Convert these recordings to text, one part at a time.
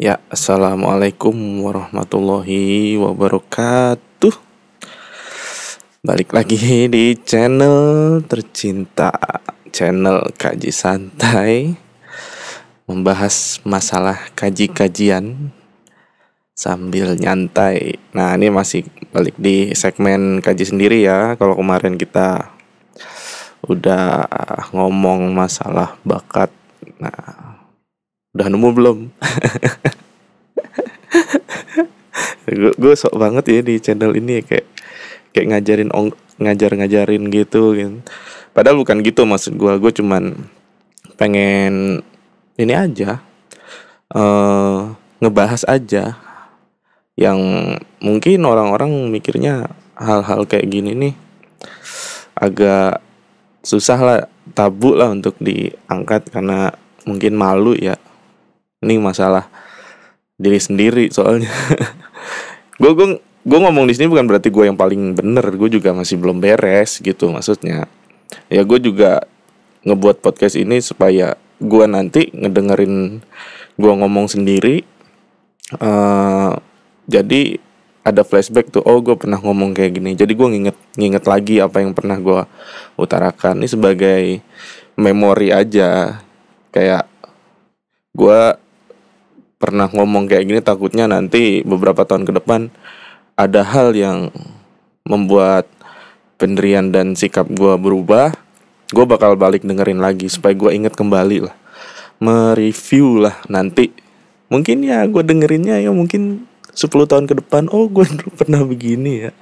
Ya, assalamualaikum warahmatullahi wabarakatuh. Balik lagi di channel tercinta, channel kaji santai, membahas masalah kaji-kajian sambil nyantai. Nah, ini masih balik di segmen kaji sendiri ya. Kalau kemarin kita udah ngomong masalah bakat, nah udah nemu belum? gue sok banget ya di channel ini kayak kayak ngajarin ong ngajar ngajarin gitu gitu. Padahal bukan gitu maksud gue gue cuman pengen ini aja uh, ngebahas aja yang mungkin orang-orang mikirnya hal-hal kayak gini nih agak susah lah tabu lah untuk diangkat karena mungkin malu ya ini masalah diri sendiri soalnya. Gue gue gue ngomong di sini bukan berarti gue yang paling bener gue juga masih belum beres gitu maksudnya. Ya gue juga ngebuat podcast ini supaya gue nanti ngedengerin gue ngomong sendiri uh, jadi ada flashback tuh oh gue pernah ngomong kayak gini. Jadi gue nginget nginget lagi apa yang pernah gue utarakan. Ini sebagai memori aja. Kayak gue pernah ngomong kayak gini takutnya nanti beberapa tahun ke depan ada hal yang membuat pendirian dan sikap gue berubah gue bakal balik dengerin lagi supaya gue inget kembali lah mereview lah nanti. Mungkin ya gue dengerinnya ya mungkin 10 tahun ke depan oh gue dulu pernah begini ya.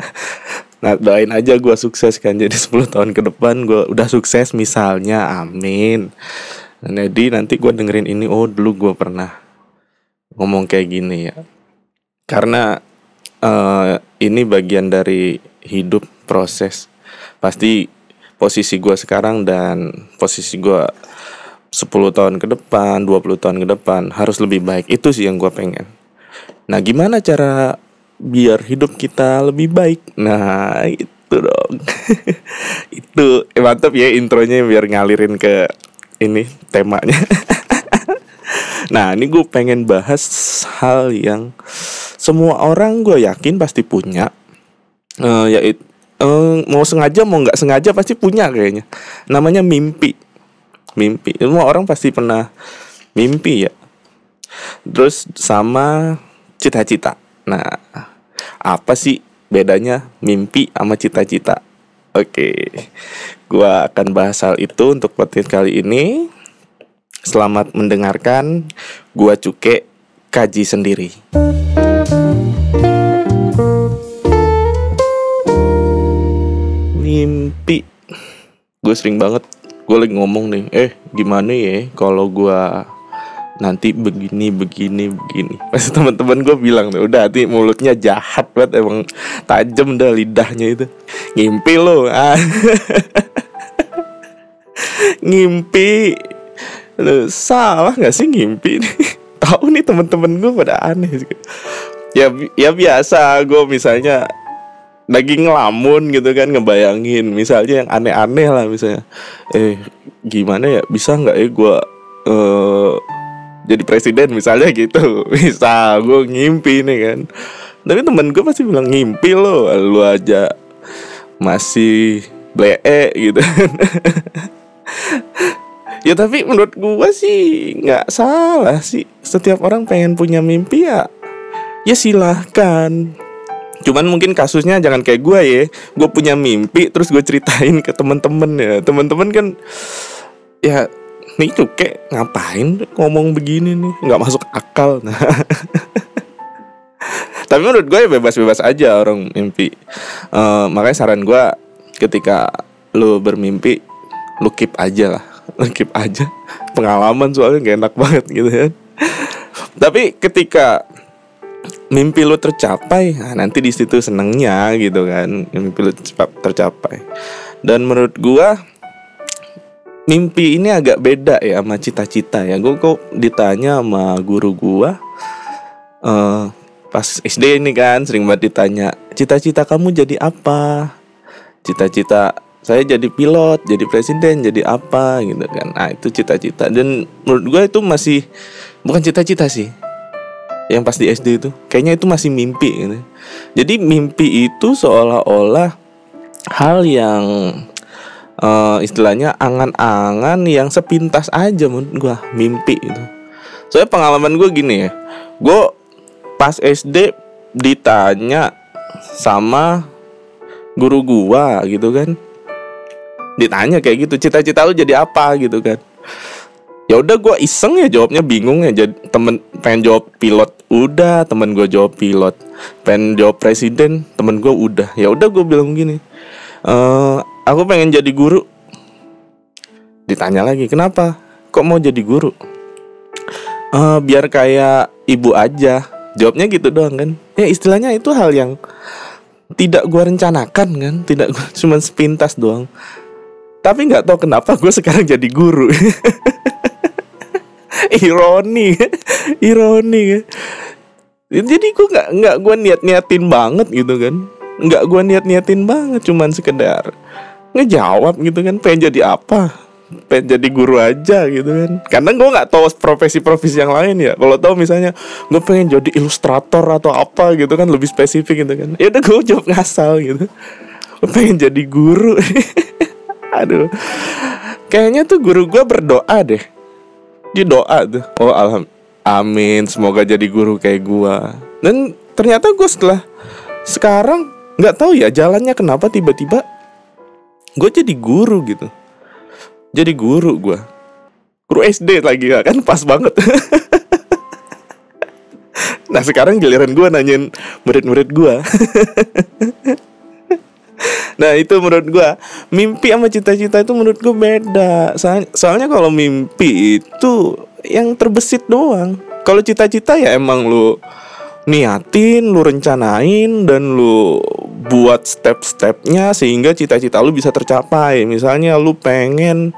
Nah doain aja gue sukses kan jadi 10 tahun ke depan gue udah sukses misalnya amin. Jadi nanti gue dengerin ini oh dulu gue pernah ngomong kayak gini ya. Karena uh, ini bagian dari hidup proses. Pasti posisi gue sekarang dan posisi gue 10 tahun ke depan 20 tahun ke depan harus lebih baik. Itu sih yang gue pengen. Nah gimana cara biar hidup kita lebih baik? Nah itu dong. Itu eh, mantap ya intronya biar ngalirin ke ini temanya Nah ini gue pengen bahas hal yang semua orang gue yakin pasti punya. Uh, yaitu uh, mau sengaja mau nggak sengaja pasti punya kayaknya. Namanya mimpi. Mimpi. Semua orang pasti pernah mimpi ya. Terus sama cita-cita. Nah apa sih bedanya mimpi sama cita-cita? Oke. Gue akan bahas hal itu untuk podcast kali ini Selamat mendengarkan Gua Cuke Kaji Sendiri. Mimpi. Gue sering banget Gue lagi ngomong nih Eh gimana ya Kalau gue nanti begini begini begini? Pasti teman-teman gue bilang tuh udah hati mulutnya jahat banget emang tajam dah lidahnya itu. Ngimpi lo ah. ngimpi Lu salah gak sih ngimpi nih? Tahu nih temen-temen gue pada aneh. Ya ya biasa gue misalnya lagi ngelamun gitu kan ngebayangin misalnya yang aneh-aneh lah misalnya eh gimana ya bisa nggak ya gue uh, jadi presiden misalnya gitu bisa gue ngimpi nih kan tapi temen gue pasti bilang ngimpi lo lu aja masih blee gitu ya tapi menurut gue sih nggak salah sih. Setiap orang pengen punya mimpi ya. Ya silahkan. Cuman mungkin kasusnya jangan kayak gue ya. Gue punya mimpi terus gue ceritain ke temen-temen ya. Temen-temen kan ya nih tuh kayak ngapain ngomong begini nih? Nggak masuk akal. Nah tapi menurut gue ya bebas-bebas aja orang mimpi. Uh, makanya saran gue ketika lo bermimpi lu keep aja lah keep aja. Pengalaman soalnya gak enak banget gitu ya. Tapi ketika mimpi lu tercapai nah nanti di situ senengnya gitu kan. Mimpi lu tercapai. Dan menurut gua mimpi ini agak beda ya sama cita-cita ya. Gua kok ditanya sama guru gua uh, pas SD ini kan sering banget ditanya cita-cita kamu jadi apa? Cita-cita saya jadi pilot, jadi presiden, jadi apa gitu kan. Nah, itu cita-cita dan menurut gue itu masih bukan cita-cita sih. yang pas di SD itu kayaknya itu masih mimpi gitu. jadi mimpi itu seolah-olah hal yang uh, istilahnya angan-angan yang sepintas aja menurut gue mimpi itu soalnya pengalaman gue gini ya gue pas SD ditanya sama guru gua gitu kan ditanya kayak gitu cita-cita lu jadi apa? gitu kan. Ya udah gue iseng ya jawabnya bingung ya. Jadi temen pengen jawab pilot udah temen gue jawab pilot. Pengen jawab presiden temen gue udah. Ya udah gue bilang gini e, aku pengen jadi guru. Ditanya lagi kenapa? Kok mau jadi guru? E, biar kayak ibu aja. Jawabnya gitu doang kan. Ya istilahnya itu hal yang tidak gue rencanakan kan tidak gua, cuma sepintas doang tapi nggak tahu kenapa gue sekarang jadi guru. Ironi. Ironi. Jadi gue nggak nggak gue niat niatin banget gitu kan. Nggak gue niat niatin banget cuman sekedar ngejawab gitu kan. Pengen jadi apa? Pengen jadi guru aja gitu kan. Karena gue nggak tahu profesi-profesi yang lain ya. Kalau tahu misalnya gue pengen jadi ilustrator atau apa gitu kan lebih spesifik gitu kan. Ya udah gue jawab ngasal gitu. Gue pengen jadi guru aduh. Kayaknya tuh guru gue berdoa deh. Dia doa tuh. Oh alham amin. Semoga jadi guru kayak gua. Dan ternyata gue setelah sekarang nggak tahu ya jalannya kenapa tiba-tiba gue jadi guru gitu. Jadi guru gue guru SD lagi kan? Pas banget. Nah sekarang giliran gue nanyain murid-murid gue Nah itu menurut gue Mimpi sama cita-cita itu menurut gue beda. Soalnya, soalnya kalau mimpi itu Yang terbesit doang. Kalau cita-cita ya emang lu Niatin, lu rencanain Dan lu buat step-stepnya Sehingga cita-cita lu bisa tercapai. Misalnya lu pengen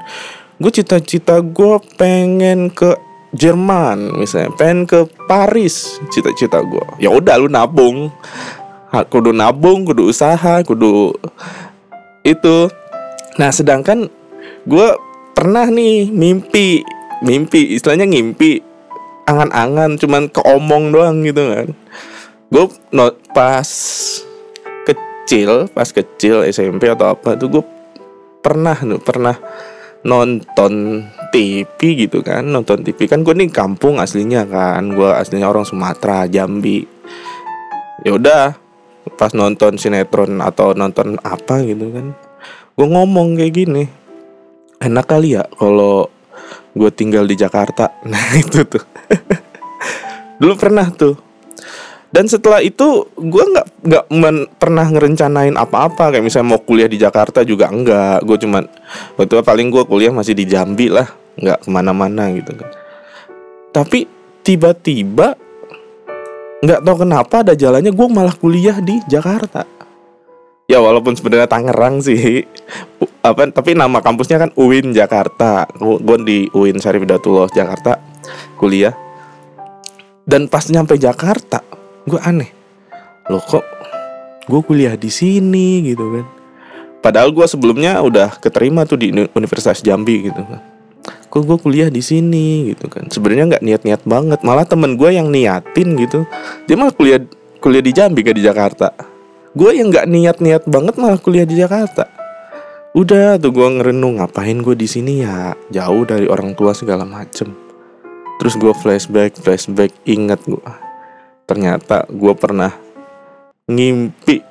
Gue cita-cita gue pengen ke Jerman misalnya. Pengen ke Paris cita-cita gue ya udah lu nabung kudu nabung kudu usaha kudu itu. Nah sedangkan gue pernah nih mimpi mimpi istilahnya ngimpi angan-angan cuman keomong doang gitu kan. Gue not pas kecil pas kecil SMP atau apa tuh gue pernah nih pernah nonton TV gitu kan nonton TV kan gue nih kampung aslinya kan gue aslinya orang Sumatera Jambi. Ya udah pas nonton sinetron atau nonton apa gitu kan gue ngomong kayak gini enak kali ya kalau gue tinggal di Jakarta. Nah itu tuh. Dulu pernah tuh. Dan setelah itu gue nggak nggak pernah ngerencanain apa-apa. Kayak misalnya mau kuliah di Jakarta juga enggak gue cuman waktu itu paling gue kuliah masih di Jambi lah nggak ke mana-mana gitu kan. Tapi tiba-tiba nggak tahu kenapa ada jalannya gue malah kuliah di Jakarta. Ya walaupun sebenarnya Tangerang sih. Apa tapi nama kampusnya kan UIN Jakarta. Gue di UIN Syarif Jakarta kuliah. Dan pas nyampe Jakarta gue aneh. Loh kok gue kuliah di sini gitu kan? Padahal gue sebelumnya udah keterima tuh di Universitas Jambi gitu kan kok gue kuliah di sini gitu kan. Sebenarnya nggak niat-niat banget malah temen gue yang niatin gitu. Dia malah kuliah kuliah di Jambi gak di Jakarta. Gue yang nggak niat-niat banget malah kuliah di Jakarta. Udah tuh gue ngerenung ngapain gue di sini ya? Jauh dari orang tua segala macem. Terus gue flashback flashback ingat gue ternyata gue pernah ngimpi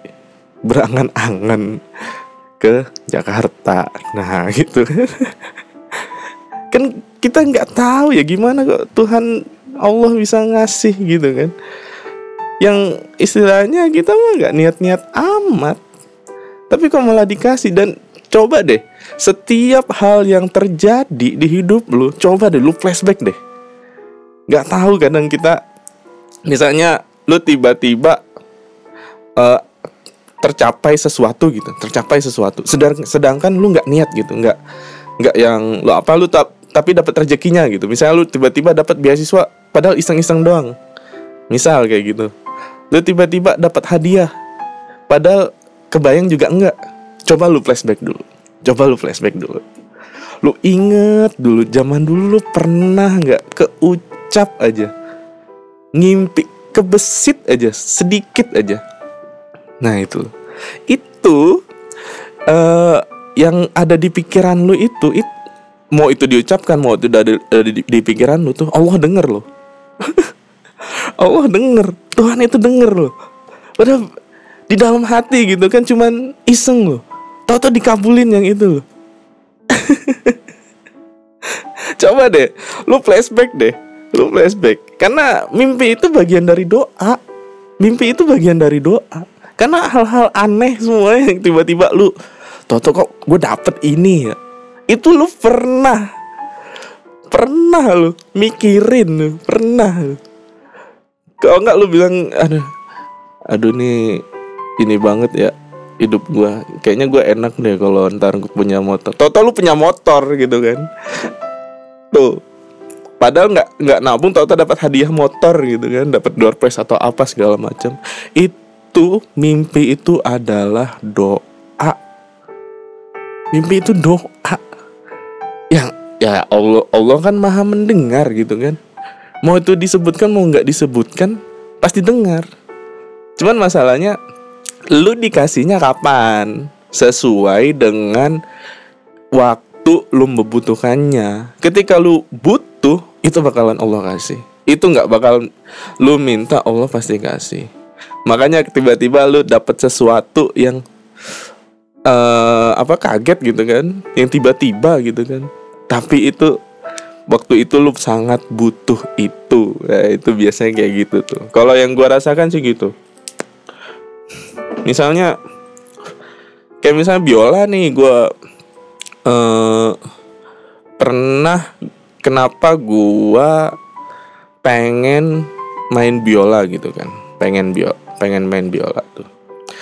berangan-angan ke Jakarta. Nah gitu kan kita nggak tahu ya gimana kok Tuhan Allah bisa ngasih gitu kan. Yang istilahnya kita mah nggak niat-niat amat. Tapi kok malah dikasih? Dan coba deh setiap hal yang terjadi di hidup lu coba deh lu flashback deh. Nggak tahu kadang kita misalnya lu tiba-tiba uh, tercapai sesuatu gitu tercapai sesuatu. Sedang sedangkan lu nggak niat gitu nggak nggak yang lu apa lu tak tapi dapat rezekinya gitu. Misalnya lu tiba-tiba dapat beasiswa padahal iseng-iseng doang. Misal kayak gitu. Lu tiba-tiba dapat hadiah padahal kebayang juga enggak. Coba lu flashback dulu. Coba lu flashback dulu. Lu inget dulu zaman dulu lu pernah nggak keucap aja? Ngimpi kebesit aja sedikit aja. Nah itu. Itu uh, yang ada di pikiran lu itu it, mau itu diucapkan mau itu ada, ada di, di pikiran lu tuh Allah denger loh. Allah denger. Tuhan itu denger loh. Padahal di dalam hati gitu kan cuman iseng loh. Tau-tau dikabulin yang itu loh. Coba deh lu flashback deh. Lu flashback. Karena mimpi itu bagian dari doa. Mimpi itu bagian dari doa. Karena hal-hal aneh semua yang tiba-tiba lu tau-tau kok gue dapet ini ya itu lu pernah pernah lu mikirin lu pernah lu. Kalau nggak lu bilang aduh aduh nih ini banget ya hidup gua. Kayaknya gua enak deh kalau ntar gue punya motor. Tau-tau lu punya motor gitu kan. Tuh padahal nggak nggak nabung tau-tau dapat hadiah motor gitu kan dapat door prize atau apa segala macam. Itu mimpi itu adalah doa. Mimpi itu doa yang ya Allah Allah kan maha mendengar gitu kan. Mau itu disebutkan mau nggak disebutkan pasti dengar. Cuman masalahnya lu dikasihnya kapan? Sesuai dengan waktu lu membutuhkannya. Ketika lu butuh itu bakalan Allah kasih. Itu nggak bakal lu minta Allah pasti kasih. Makanya tiba-tiba lu dapet sesuatu yang uh, apa kaget gitu kan. Yang tiba-tiba gitu kan tapi itu waktu itu lu sangat butuh itu. Ya, itu biasanya kayak gitu tuh. Kalau yang gua rasakan sih gitu. Misalnya kayak misalnya biola nih gue uh, pernah kenapa gue pengen main biola gitu kan. Pengen bio pengen main biola tuh.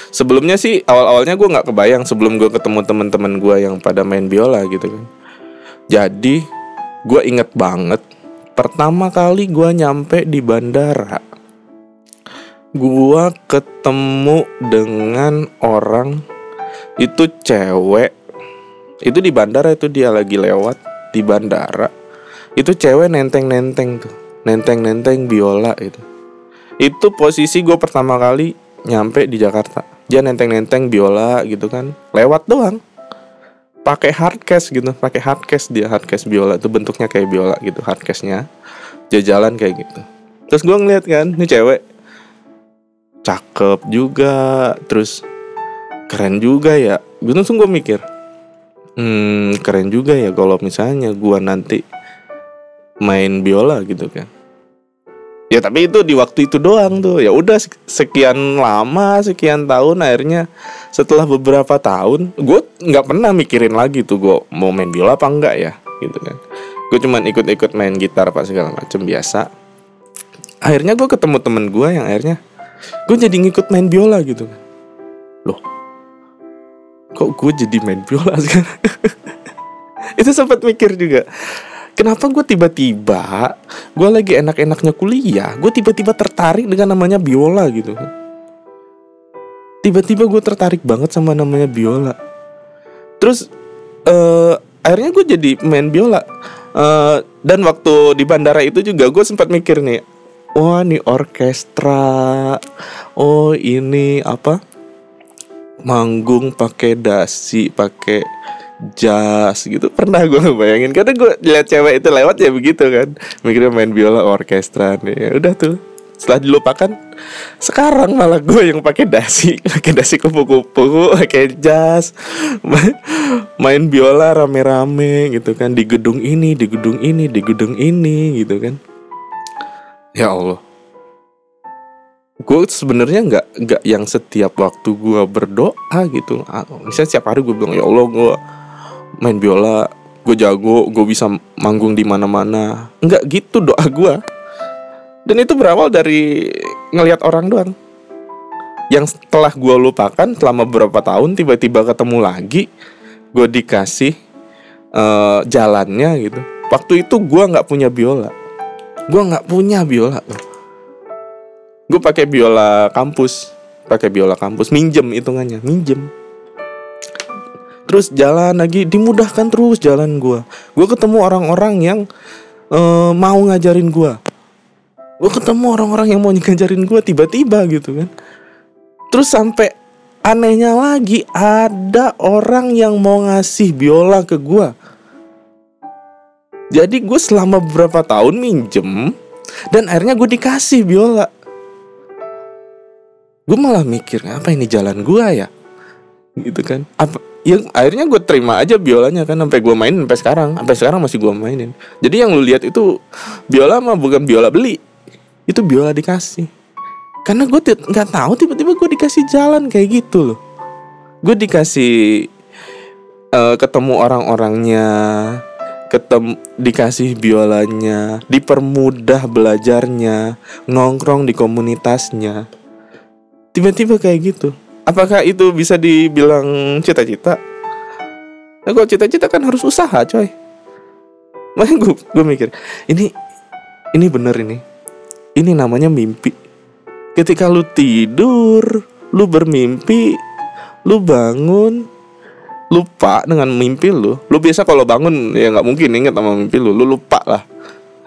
Sebelumnya sih awal awalnya gue nggak kebayang sebelum gue ketemu teman-teman gue yang pada main biola gitu kan jadi gue inget banget pertama kali gue nyampe di bandara gua ketemu dengan orang itu cewek. Itu di bandara itu dia lagi lewat di bandara. Itu cewek nenteng nenteng tuh nenteng nenteng biola itu. Itu posisi gue pertama kali nyampe di Jakarta. Dia nenteng nenteng biola gitu kan lewat doang pakai hardcase gitu pakai hardcase dia hardcase biola itu bentuknya kayak biola gitu hardcase-nya dia jalan kayak gitu. Terus gue ngeliat kan ini cewek. Cakep juga terus keren juga ya. Gue langsung gue mikir hmm keren juga ya kalau misalnya gue nanti main biola gitu kan ya tapi itu di waktu itu doang tuh. Ya udah sekian lama sekian tahun akhirnya setelah beberapa tahun gue nggak pernah mikirin lagi tuh gue mau main biola apa enggak ya gitu kan. Gue cuman ikut-ikut main gitar apa segala macem biasa. Akhirnya gue ketemu temen gue yang akhirnya gue jadi ngikut main biola gitu kan. Loh kok gue jadi main biola sekarang? Itu sempat mikir juga kenapa gue tiba-tiba gue lagi enak-enaknya kuliah gue tiba-tiba tertarik dengan namanya biola gitu? Tiba-tiba gue tertarik banget sama namanya biola. Terus uh, akhirnya gue jadi main biola. Uh, dan waktu di bandara itu juga gue sempat mikir nih wah ini orkestra oh ini apa manggung pakai dasi pakai jas gitu. Pernah gue bayangin karena gue lihat cewek itu lewat ya begitu kan. Mikirnya main biola orkestra nih. Ya udah tuh. Setelah dilupakan sekarang malah gue yang pakai dasi. Pakai dasi kupu-kupu pakai jas. Main biola rame-rame gitu kan. Di gedung ini di gedung ini di gedung ini gitu kan. Ya Allah. Gue sebenarnya nggak nggak yang setiap waktu gue berdoa gitu. Misalnya setiap hari gue bilang ya Allah gue main biola gue jago gue bisa manggung di mana-mana. Nggak gitu doa gue dan itu berawal dari ngelihat orang doang. Yang setelah gue lupakan selama beberapa tahun tiba-tiba ketemu lagi gue dikasih uh, jalannya gitu. Waktu itu gue nggak punya biola. Gue nggak punya biola gue pakai biola kampus. Pakai biola kampus. Minjem hitungannya minjem terus jalan lagi dimudahkan terus jalan gue gue ketemu orang-orang yang uh, mau ngajarin gue gue ketemu orang-orang yang mau ngajarin gue tiba-tiba gitu kan. Terus sampai anehnya lagi ada orang yang mau ngasih biola ke gue jadi gue selama beberapa tahun minjem dan akhirnya gue dikasih biola. Gue malah mikir apa ini jalan gue ya? Gitu kan. Apa ya akhirnya gue terima aja biolanya kan sampai gue main sampai sekarang. Sampai sekarang masih gue mainin. Jadi yang lu lihat itu biola mah bukan biola beli. Itu biola dikasih. Karena gue nggak tahu tiba-tiba gue dikasih jalan kayak gitu loh. Gue dikasih uh, ketemu orang-orangnya ketemu dikasih biolanya dipermudah belajarnya nongkrong di komunitasnya. Tiba-tiba kayak gitu apakah itu bisa dibilang cita-cita? Nah, kalau cita-cita kan harus usaha coy. Makanya gue gue mikir ini ini bener ini. Ini namanya mimpi. Ketika lu tidur lu bermimpi lu bangun lupa dengan mimpi lu. Lu biasa kalau bangun ya nggak mungkin inget sama mimpi lu. Lu lupa lah.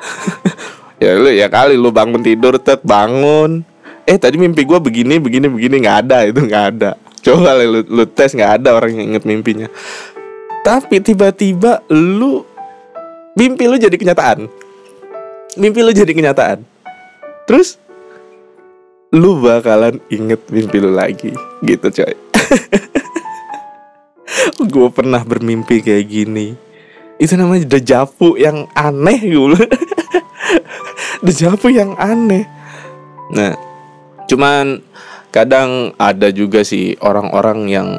Ya lu ya kali lu bangun tidur tet bangun eh tadi mimpi gue begini begini begini nggak ada itu nggak ada. Coba lu, lu tes nggak ada orang yang inget mimpinya. Tapi tiba-tiba lu mimpi lu jadi kenyataan. Mimpi lu jadi kenyataan. Terus lu bakalan inget mimpi lu lagi. Gitu coy. Gue pernah bermimpi kayak gini. Itu namanya dejavu yang aneh gitu dejavu yang aneh. Nah cuman kadang ada juga sih orang-orang yang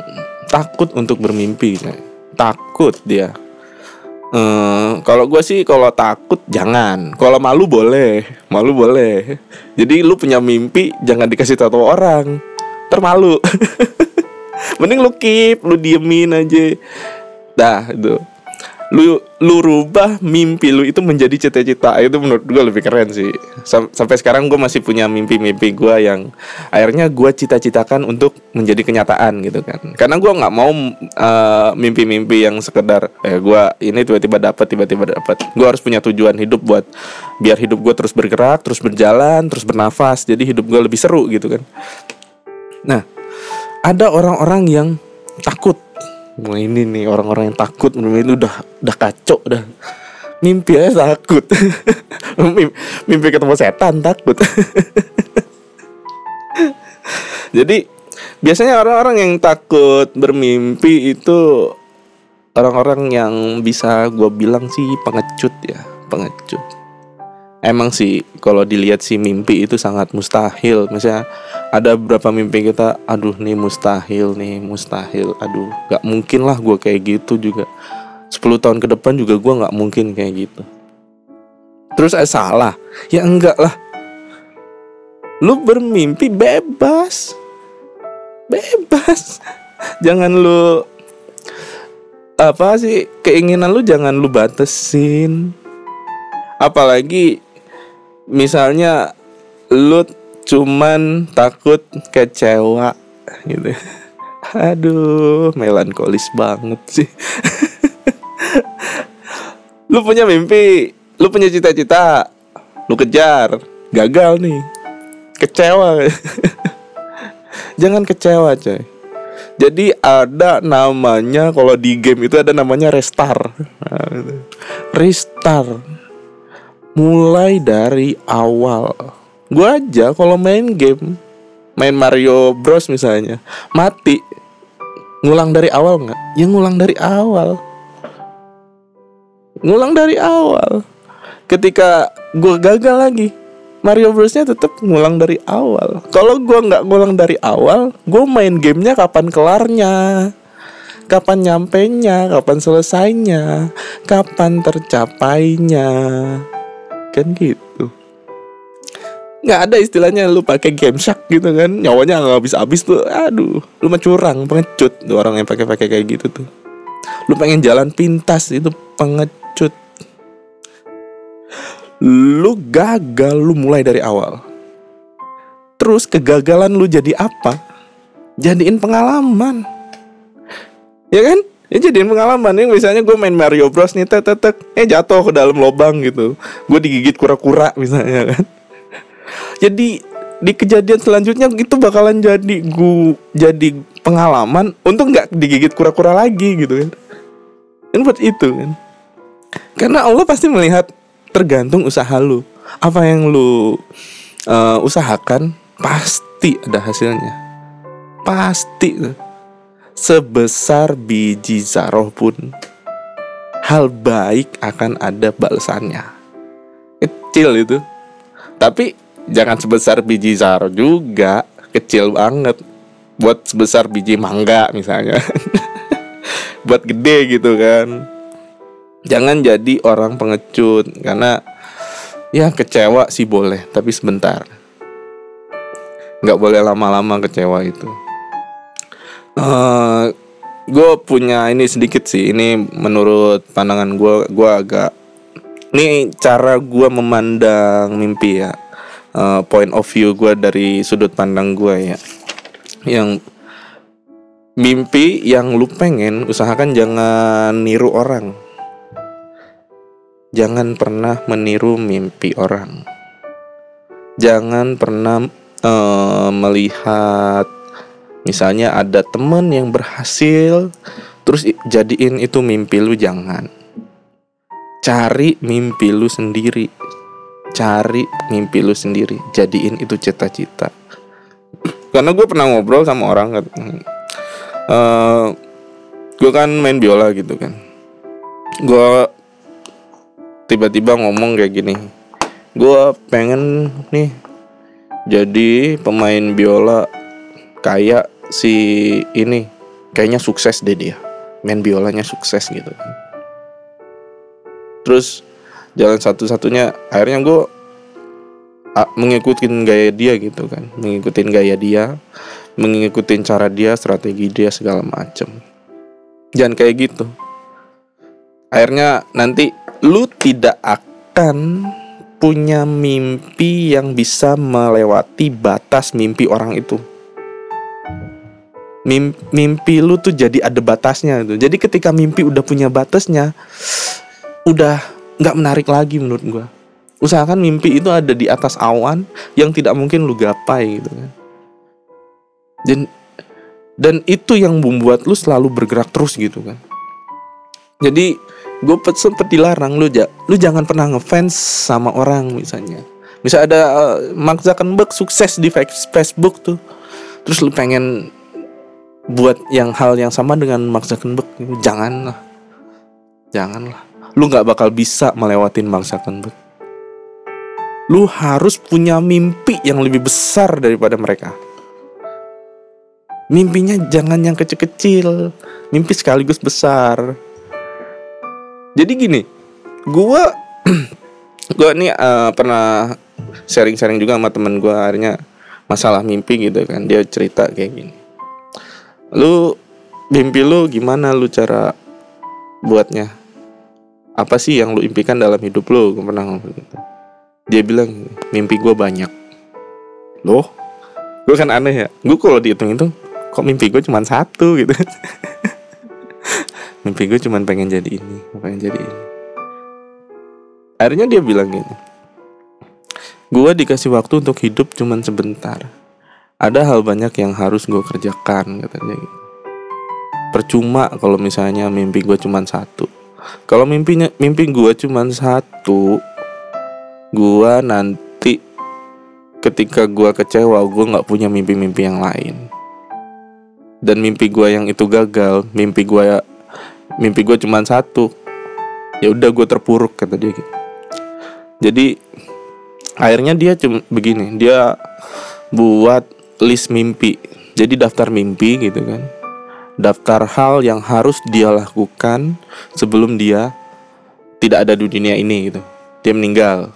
takut untuk bermimpi takut dia Hmm, kalau gue sih kalau takut jangan. Kalau malu boleh, malu boleh. Jadi lu punya mimpi jangan dikasih tahu orang. Termalu. mending lu keep lu diemin aja dah itu lu lu rubah mimpi lu itu menjadi cita-cita. Itu menurut gue lebih keren sih. Sam sampai sekarang gue masih punya mimpi-mimpi gue yang akhirnya gue cita-citakan untuk menjadi kenyataan gitu kan. Karena gue nggak mau uh, mimpi-mimpi yang sekedar eh gue ini tiba-tiba dapat tiba-tiba dapat gue harus punya tujuan hidup buat biar hidup gue terus bergerak terus berjalan terus bernafas. Jadi hidup gue lebih seru gitu kan. Nah ada orang-orang yang takut Wah ini nih orang-orang yang takut. Itu udah udah kacau udah. Mimpi aja takut. Mimpi, mimpi ketemu setan takut. Jadi biasanya orang-orang yang takut bermimpi itu orang-orang yang bisa gue bilang sih pengecut ya pengecut emang sih kalau dilihat si mimpi itu sangat mustahil. Misalnya ada beberapa mimpi kita aduh nih mustahil nih mustahil. Aduh gak mungkin lah gue kayak gitu juga. 10 tahun ke depan juga gue gak mungkin kayak gitu. Terus eh salah. Ya enggak lah. Lu bermimpi bebas. Bebas. Jangan lu apa sih keinginan lu jangan lu batasin. Apalagi misalnya lu cuman takut kecewa gitu. Aduh melankolis banget sih. Lu punya mimpi lu punya cita-cita lu kejar gagal nih. Kecewa. Jangan kecewa coy. Jadi ada namanya kalau di game itu ada namanya restart restart mulai dari awal. Gue aja kalau main game, main Mario Bros misalnya, mati, ngulang dari awal nggak? Ya ngulang dari awal. Ngulang dari awal. Ketika gue gagal lagi, Mario Brosnya tetap ngulang dari awal. Kalau gue nggak ngulang dari awal, gue main gamenya kapan kelarnya? Kapan nyampe nya, kapan selesainya, kapan tercapainya kan gitu. Nggak ada istilahnya lu pakai game shark gitu kan. Nyawanya nggak habis habis tuh. Aduh lu mah curang pengecut tuh orang yang pakai pakai kayak gitu tuh. Lu pengen jalan pintas itu pengecut. Lu gagal lu mulai dari awal. Terus kegagalan lu jadi apa? Jadiin pengalaman. Ya kan ya jadiin pengalaman. Nih misalnya gue main Mario Bros nih tek tek tek. Eh jatuh ke dalam lubang gitu. Gue digigit kura-kura misalnya kan. Jadi di kejadian selanjutnya itu bakalan jadi gu jadi pengalaman untuk nggak digigit kura-kura lagi gitu kan. Kan buat itu kan. Karena Allah pasti melihat tergantung usaha lu apa yang lu uh, usahakan pasti ada hasilnya. Pasti sebesar biji zaroh pun hal baik akan ada balasannya. Kecil itu. Tapi jangan sebesar biji zaro juga kecil banget. Buat sebesar biji mangga misalnya. Buat gede gitu kan. Jangan jadi orang pengecut karena ya kecewa sih boleh tapi sebentar. Nggak boleh lama-lama kecewa itu uh, eh, gue punya ini sedikit sih. Ini menurut pandangan gue gue agak ini cara gue memandang mimpi ya. Uh, point of view gue dari sudut pandang gue ya. Yang mimpi yang lu pengen usahakan jangan niru orang. Jangan pernah meniru mimpi orang. Jangan pernah uh, melihat misalnya ada temen yang berhasil terus jadiin itu mimpi lu jangan. Cari mimpi lu sendiri. Cari mimpi lu sendiri. Jadiin itu cita-cita. Karena gue pernah ngobrol sama orang uh, eh, gue kan main biola gitu kan. Gue tiba-tiba ngomong kayak gini gue pengen nih jadi pemain biola kayak si ini kayaknya sukses deh dia. Main biolanya sukses gitu. Terus jalan satu-satunya akhirnya gue mengikuti gaya dia gitu kan. Mengikuti gaya dia mengikuti cara dia strategi dia segala macem. Jangan kayak gitu. Akhirnya nanti lu tidak akan punya mimpi yang bisa melewati batas mimpi orang itu mimpi, mimpi lu tuh jadi ada batasnya gitu. Jadi ketika mimpi udah punya batasnya, udah nggak menarik lagi menurut gue usahakan mimpi itu ada di atas awan yang tidak mungkin lu gapai gitu kan. Dan dan itu yang membuat lu selalu bergerak terus gitu kan. Jadi gue sempet dilarang lu ja, lu jangan pernah ngefans sama orang misalnya. Bisa ada uh, Mark Zuckerberg sukses di Facebook tuh. Terus lu pengen buat yang hal yang sama dengan Mark Zuckerberg janganlah janganlah lu nggak bakal bisa melewatin Mark Zuckerberg. Lu harus punya mimpi yang lebih besar daripada mereka. Mimpinya jangan yang kecil-kecil, mimpi sekaligus besar. Jadi gini, gua gua nih uh, pernah sharing-sharing juga sama temen gua akhirnya masalah mimpi gitu kan. Dia cerita kayak gini. Lu mimpi lu gimana lu cara buatnya? apa sih yang lu impikan dalam hidup lu? Gue pernah ngomong gitu. Dia bilang mimpi gue banyak. Loh? Gue kan aneh ya. Gue kalau dihitung itu kok mimpi gue cuma satu gitu. Mimpi gue cuma pengen jadi ini pengen jadi ini. Akhirnya dia bilang gini gue dikasih waktu untuk hidup cuma sebentar ada hal banyak yang harus gue kerjakan katanya gitu. Percuma kalau misalnya mimpi gue cuma satu. Kalau mimpinya mimpi gue cuma satu gue nanti ketika gue kecewa gue nggak punya mimpi-mimpi yang lain. Dan mimpi gue yang itu gagal mimpi gue ya mimpi gue cuma satu ya udah gue terpuruk kata dia gitu. Jadi akhirnya dia cuma begini dia buat list mimpi jadi daftar mimpi gitu kan daftar hal yang harus dia lakukan sebelum dia tidak ada di dunia ini gitu. Dia meninggal.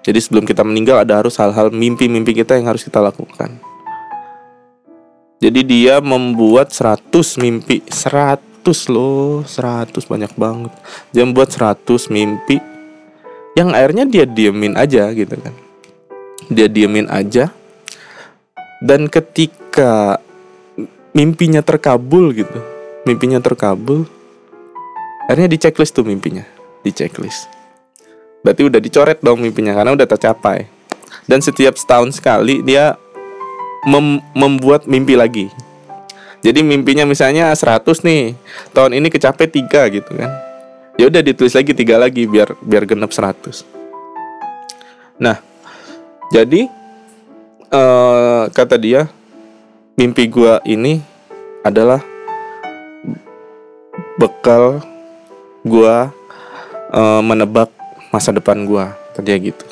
Jadi sebelum kita meninggal ada harus hal-hal mimpi-mimpi kita yang harus kita lakukan. Jadi dia membuat 100 mimpi, 100 loh, 100 banyak banget. Dia membuat 100 mimpi yang akhirnya dia diemin aja gitu kan. Dia diemin aja. Dan ketika mimpinya terkabul gitu mimpinya terkabul akhirnya di checklist tuh mimpinya di checklist. Berarti udah dicoret dong mimpinya karena udah tercapai. Dan setiap setahun sekali dia mem membuat mimpi lagi. Jadi mimpinya misalnya 100 nih tahun ini kecapai tiga gitu kan. Ya udah ditulis lagi tiga lagi biar biar genap 100 nah jadi uh, kata dia mimpi gua ini adalah bekal gua uh, menebak masa depan gua tadi gitu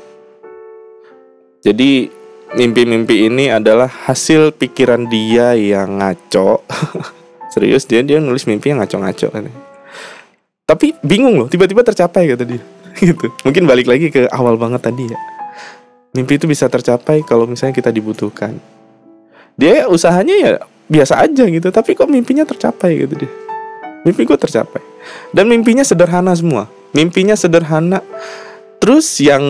jadi mimpi-mimpi ini adalah hasil pikiran dia yang ngaco. Serius dia dia nulis mimpi yang ngaco-ngaco kan. Tapi bingung loh, tiba-tiba tercapai kata dia. gitu. Mungkin balik lagi ke awal banget tadi ya. Mimpi itu bisa tercapai kalau misalnya kita dibutuhkan. Dia usahanya ya biasa aja gitu, tapi kok mimpinya tercapai gitu dia. Mimpi gue tercapai. Dan mimpinya sederhana semua. Mimpinya sederhana. Terus yang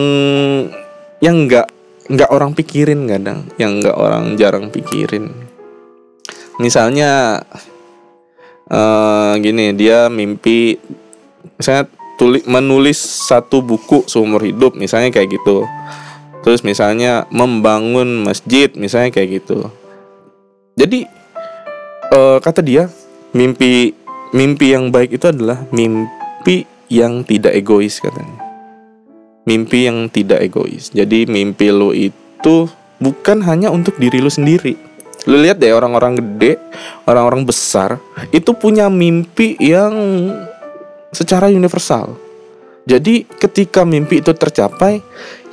yang enggak nggak orang pikirin kadang yang nggak orang jarang pikirin misalnya uh, gini dia mimpi misalnya tulis menulis satu buku seumur hidup misalnya kayak gitu terus misalnya membangun masjid misalnya kayak gitu jadi uh, kata dia mimpi mimpi yang baik itu adalah mimpi yang tidak egois katanya mimpi yang tidak egois. Jadi mimpi lo itu bukan hanya untuk diri lo sendiri. Lo lihat deh orang-orang gede, orang-orang besar itu punya mimpi yang secara universal. Jadi ketika mimpi itu tercapai,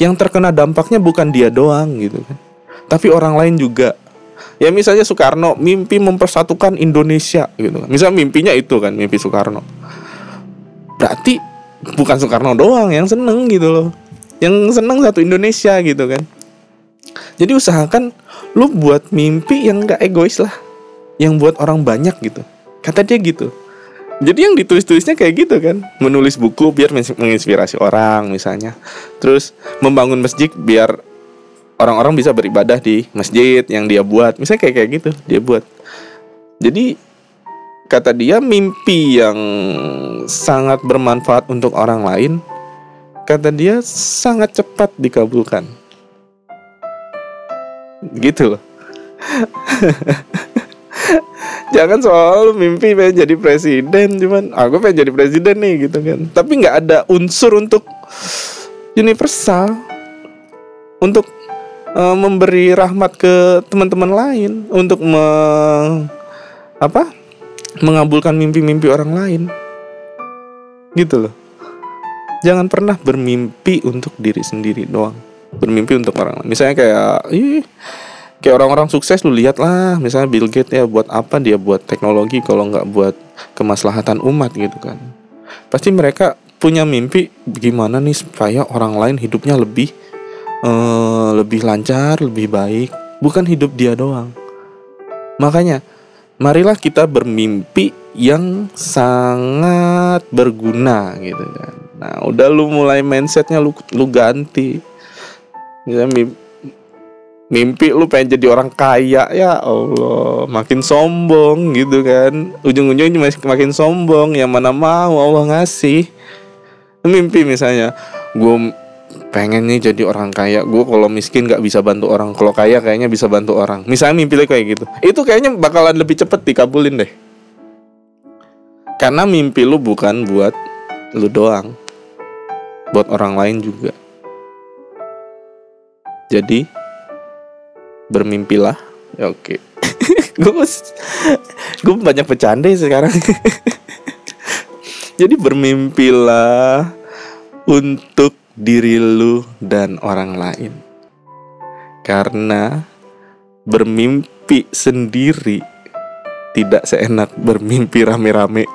yang terkena dampaknya bukan dia doang gitu kan. Tapi orang lain juga. Ya misalnya Soekarno mimpi mempersatukan Indonesia gitu kan. Misal mimpinya itu kan, mimpi Soekarno. Berarti bukan Soekarno doang yang seneng gitu loh yang seneng satu Indonesia gitu kan jadi usahakan lu buat mimpi yang gak egois lah yang buat orang banyak gitu kata dia gitu jadi yang ditulis-tulisnya kayak gitu kan. Menulis buku biar menginspirasi orang misalnya. Terus membangun masjid biar orang-orang bisa beribadah di masjid yang dia buat. Misalnya kayak kayak gitu dia buat. Jadi kata dia mimpi yang sangat bermanfaat untuk orang lain kata dia sangat cepat dikabulkan. Gitu loh jangan soal mimpi pengen jadi presiden cuman aku ah, pengen jadi presiden nih gitu kan tapi nggak ada unsur untuk universal untuk uh, memberi rahmat ke teman-teman lain untuk me, apa mengabulkan mimpi-mimpi orang lain. Gitu loh. Jangan pernah bermimpi untuk diri sendiri doang. Bermimpi untuk orang lain. Misalnya kayak ih kayak orang-orang sukses lu lihat lah, misalnya Bill Gates ya buat apa dia buat teknologi kalau nggak buat kemaslahatan umat gitu kan. Pasti mereka punya mimpi gimana nih supaya orang lain hidupnya lebih uh, lebih lancar, lebih baik, bukan hidup dia doang. Makanya marilah kita bermimpi yang sangat berguna gitu kan. Nah, udah lu mulai mindsetnya lu lu ganti. Misalnya mimpi, mimpi lu pengen jadi orang kaya ya Allah, makin sombong gitu kan. Ujung-ujungnya makin sombong, yang mana mau Allah ngasih. Mimpi misalnya, gue pengen nih jadi orang kaya. Gue kalau miskin nggak bisa bantu orang. Kalau kaya kayaknya bisa bantu orang. Misalnya mimpi lo kayak gitu. Itu kayaknya bakalan lebih cepet dikabulin deh. Karena mimpi lu bukan buat lu doang. Buat orang lain juga. Jadi bermimpilah ya oke gue gue banyak bercanda sekarang jadi bermimpilah untuk diri lu dan orang lain. Karena bermimpi sendiri tidak seenak bermimpi rame-rame.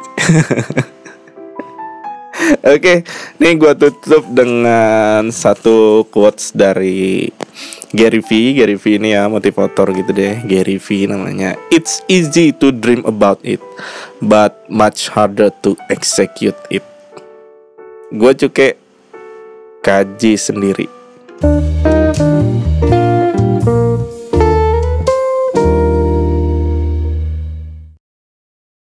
Oke, okay, nih gue tutup dengan satu quotes dari Gary V. Gary V ini ya motivator gitu deh. Gary V namanya. It's easy to dream about it, but much harder to execute it. Gue cuke kaji sendiri.